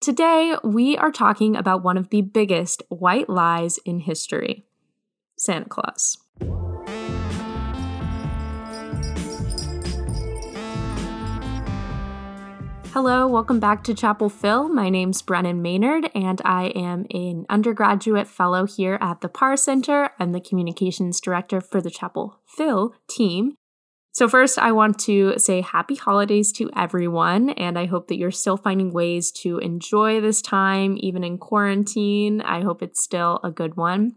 Today, we are talking about one of the biggest white lies in history Santa Claus. Hello, welcome back to Chapel Phil. My name's Brennan Maynard, and I am an undergraduate fellow here at the Parr Center. I'm the communications director for the Chapel Phil team. So, first, I want to say happy holidays to everyone, and I hope that you're still finding ways to enjoy this time, even in quarantine. I hope it's still a good one.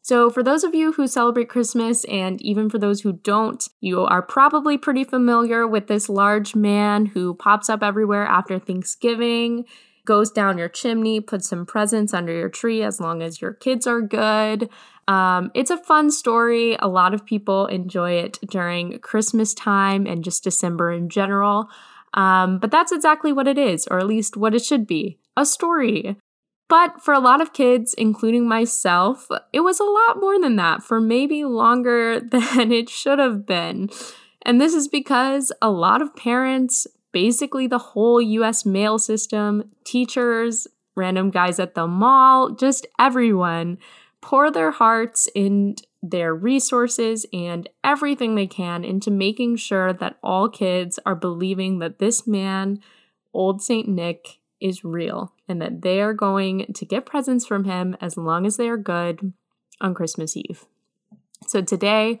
So, for those of you who celebrate Christmas, and even for those who don't, you are probably pretty familiar with this large man who pops up everywhere after Thanksgiving, goes down your chimney, puts some presents under your tree as long as your kids are good. Um, it's a fun story. A lot of people enjoy it during Christmas time and just December in general. Um, but that's exactly what it is, or at least what it should be a story. But for a lot of kids, including myself, it was a lot more than that for maybe longer than it should have been. And this is because a lot of parents, basically the whole US mail system, teachers, random guys at the mall, just everyone, pour their hearts and their resources and everything they can into making sure that all kids are believing that this man, Old St. Nick, is real and that they are going to get presents from him as long as they are good on Christmas Eve. So today,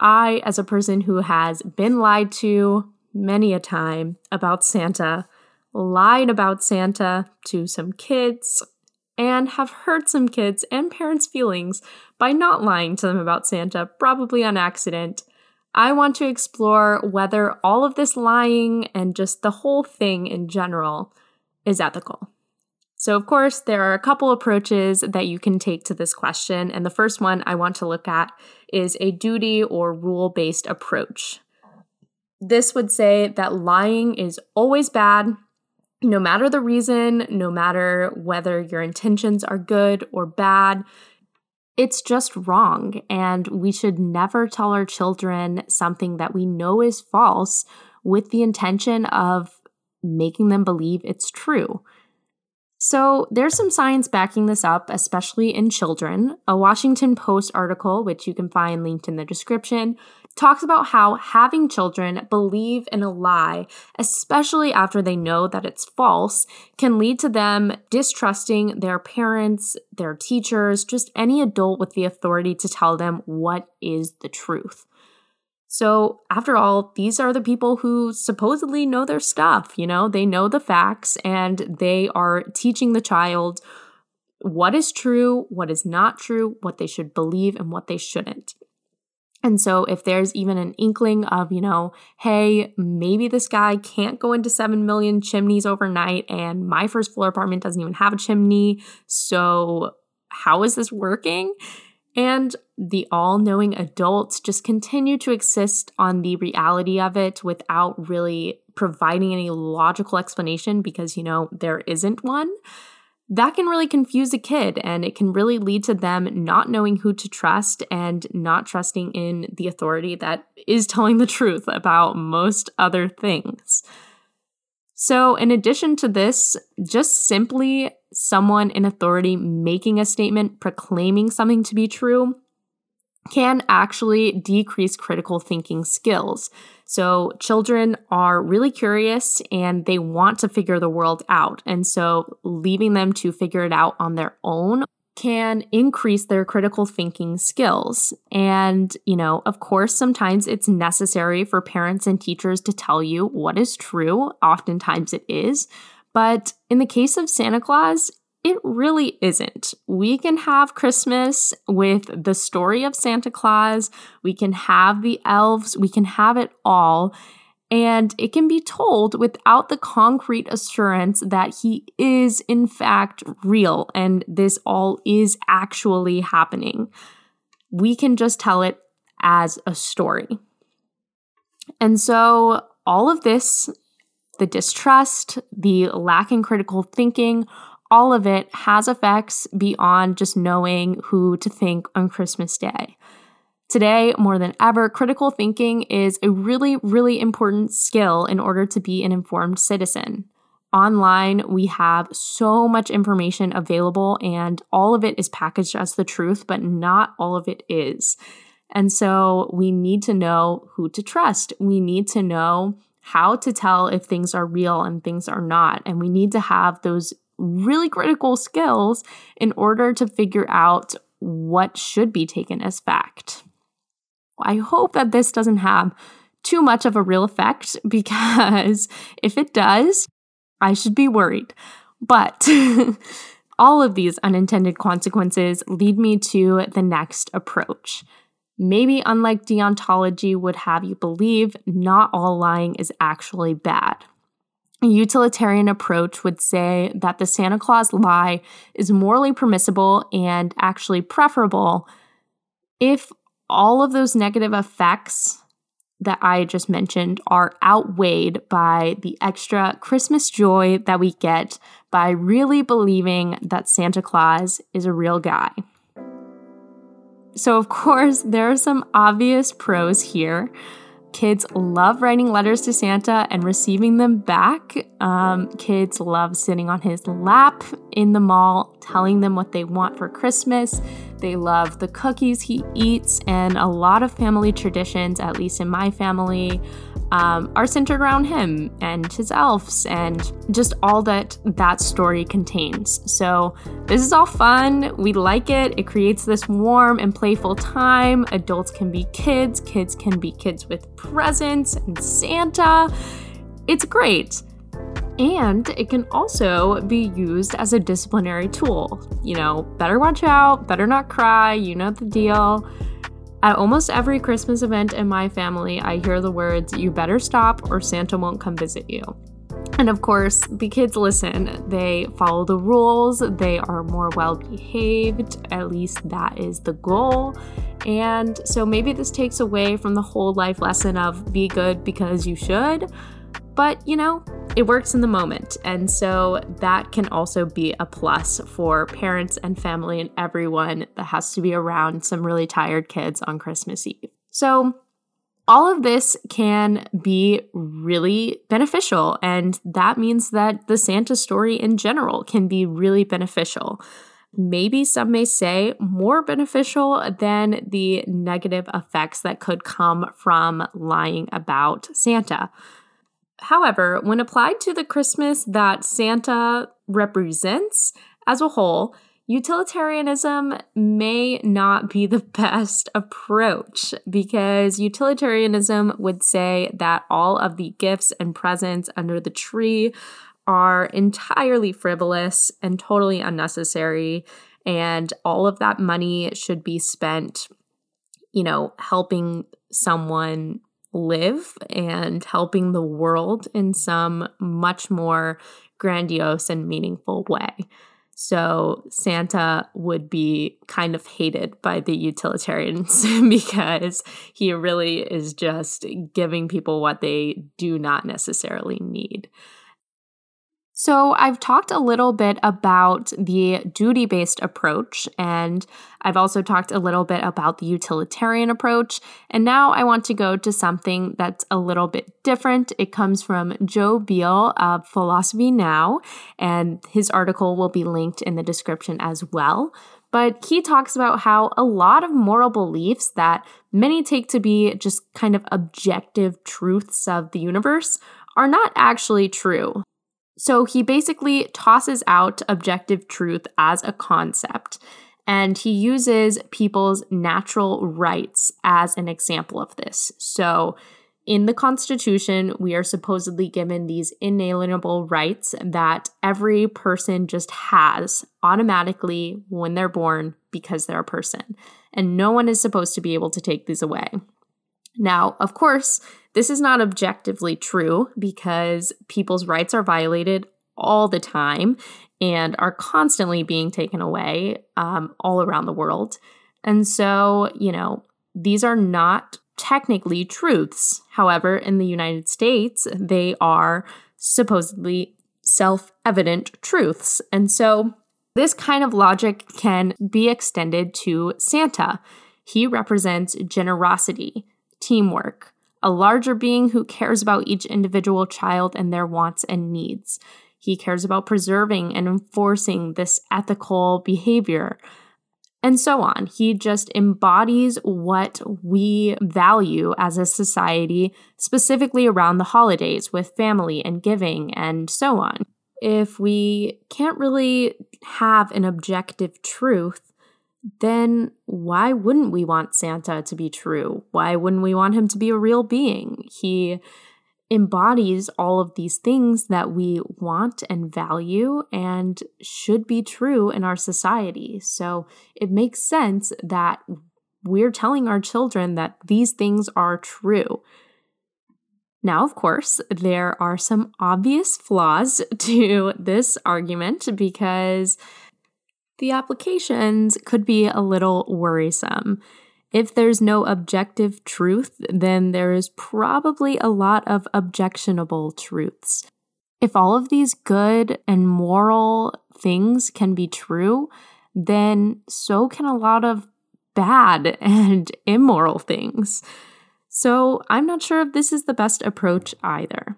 I, as a person who has been lied to many a time about Santa, lied about Santa to some kids, and have hurt some kids and parents' feelings by not lying to them about Santa, probably on accident. I want to explore whether all of this lying and just the whole thing in general is ethical. So, of course, there are a couple approaches that you can take to this question. And the first one I want to look at is a duty or rule based approach. This would say that lying is always bad, no matter the reason, no matter whether your intentions are good or bad. It's just wrong. And we should never tell our children something that we know is false with the intention of making them believe it's true. So, there's some science backing this up, especially in children. A Washington Post article, which you can find linked in the description, talks about how having children believe in a lie, especially after they know that it's false, can lead to them distrusting their parents, their teachers, just any adult with the authority to tell them what is the truth. So, after all, these are the people who supposedly know their stuff, you know, they know the facts and they are teaching the child what is true, what is not true, what they should believe, and what they shouldn't. And so, if there's even an inkling of, you know, hey, maybe this guy can't go into 7 million chimneys overnight, and my first floor apartment doesn't even have a chimney. So, how is this working? And the all knowing adults just continue to exist on the reality of it without really providing any logical explanation because, you know, there isn't one. That can really confuse a kid and it can really lead to them not knowing who to trust and not trusting in the authority that is telling the truth about most other things. So, in addition to this, just simply someone in authority making a statement proclaiming something to be true can actually decrease critical thinking skills. So, children are really curious and they want to figure the world out. And so, leaving them to figure it out on their own can increase their critical thinking skills. And, you know, of course, sometimes it's necessary for parents and teachers to tell you what is true. Oftentimes it is. But in the case of Santa Claus, it really isn't. We can have Christmas with the story of Santa Claus, we can have the elves, we can have it all. And it can be told without the concrete assurance that he is, in fact, real and this all is actually happening. We can just tell it as a story. And so, all of this, the distrust, the lack in critical thinking, all of it has effects beyond just knowing who to think on Christmas Day. Today, more than ever, critical thinking is a really, really important skill in order to be an informed citizen. online we have so much information available and all of it is packaged as the truth, but not all of it is. And so we need to know who to trust. We need to know how to tell if things are real and things are not. And we need to have those really critical skills in order to figure out what should be taken as fact. I hope that this doesn't have too much of a real effect because if it does, I should be worried. But all of these unintended consequences lead me to the next approach. Maybe, unlike deontology would have you believe, not all lying is actually bad. A utilitarian approach would say that the Santa Claus lie is morally permissible and actually preferable if all of those negative effects that I just mentioned are outweighed by the extra Christmas joy that we get by really believing that Santa Claus is a real guy. So, of course, there are some obvious pros here. Kids love writing letters to Santa and receiving them back. Um, kids love sitting on his lap in the mall, telling them what they want for Christmas. They love the cookies he eats, and a lot of family traditions, at least in my family, um, are centered around him and his elves and just all that that story contains. So, this is all fun. We like it. It creates this warm and playful time. Adults can be kids, kids can be kids with presents and Santa. It's great. And it can also be used as a disciplinary tool. You know, better watch out, better not cry, you know the deal. At almost every Christmas event in my family, I hear the words, you better stop or Santa won't come visit you. And of course, the kids listen. They follow the rules, they are more well behaved. At least that is the goal. And so maybe this takes away from the whole life lesson of be good because you should. But, you know, it works in the moment. And so that can also be a plus for parents and family and everyone that has to be around some really tired kids on Christmas Eve. So, all of this can be really beneficial. And that means that the Santa story in general can be really beneficial. Maybe some may say more beneficial than the negative effects that could come from lying about Santa. However, when applied to the Christmas that Santa represents as a whole, utilitarianism may not be the best approach because utilitarianism would say that all of the gifts and presents under the tree are entirely frivolous and totally unnecessary, and all of that money should be spent, you know, helping someone live and helping the world in some much more grandiose and meaningful way. So Santa would be kind of hated by the utilitarians because he really is just giving people what they do not necessarily need. So, I've talked a little bit about the duty based approach, and I've also talked a little bit about the utilitarian approach. And now I want to go to something that's a little bit different. It comes from Joe Biel of Philosophy Now, and his article will be linked in the description as well. But he talks about how a lot of moral beliefs that many take to be just kind of objective truths of the universe are not actually true. So he basically tosses out objective truth as a concept, and he uses people's natural rights as an example of this. So in the Constitution, we are supposedly given these inalienable rights that every person just has automatically when they're born because they're a person. And no one is supposed to be able to take these away. Now, of course, this is not objectively true because people's rights are violated all the time and are constantly being taken away um, all around the world. And so, you know, these are not technically truths. However, in the United States, they are supposedly self evident truths. And so, this kind of logic can be extended to Santa. He represents generosity, teamwork, a larger being who cares about each individual child and their wants and needs. He cares about preserving and enforcing this ethical behavior and so on. He just embodies what we value as a society, specifically around the holidays with family and giving and so on. If we can't really have an objective truth, then why wouldn't we want Santa to be true? Why wouldn't we want him to be a real being? He embodies all of these things that we want and value and should be true in our society. So it makes sense that we're telling our children that these things are true. Now, of course, there are some obvious flaws to this argument because the applications could be a little worrisome. If there's no objective truth, then there is probably a lot of objectionable truths. If all of these good and moral things can be true, then so can a lot of bad and immoral things. So I'm not sure if this is the best approach either.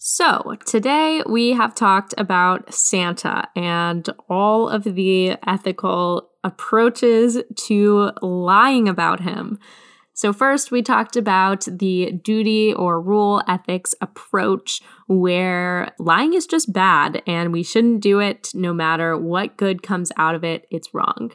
So, today we have talked about Santa and all of the ethical approaches to lying about him. So, first, we talked about the duty or rule ethics approach, where lying is just bad and we shouldn't do it no matter what good comes out of it, it's wrong.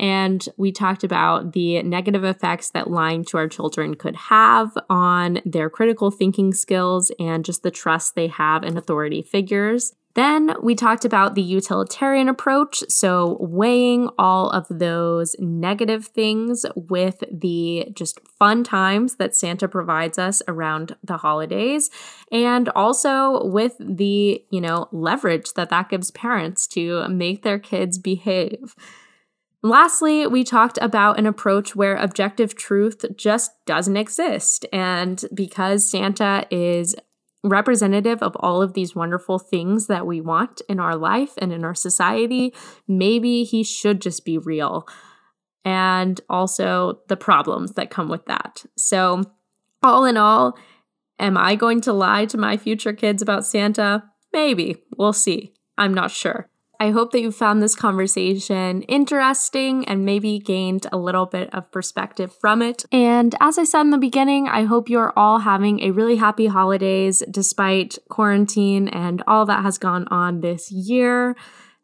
And we talked about the negative effects that lying to our children could have on their critical thinking skills and just the trust they have in authority figures. Then we talked about the utilitarian approach, so weighing all of those negative things with the just fun times that Santa provides us around the holidays, and also with the, you know, leverage that that gives parents to make their kids behave. Lastly, we talked about an approach where objective truth just doesn't exist. And because Santa is representative of all of these wonderful things that we want in our life and in our society, maybe he should just be real. And also the problems that come with that. So, all in all, am I going to lie to my future kids about Santa? Maybe. We'll see. I'm not sure. I hope that you found this conversation interesting and maybe gained a little bit of perspective from it. And as I said in the beginning, I hope you're all having a really happy holidays despite quarantine and all that has gone on this year.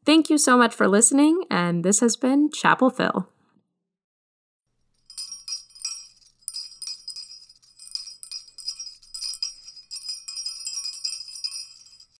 Thank you so much for listening, and this has been Chapel Phil.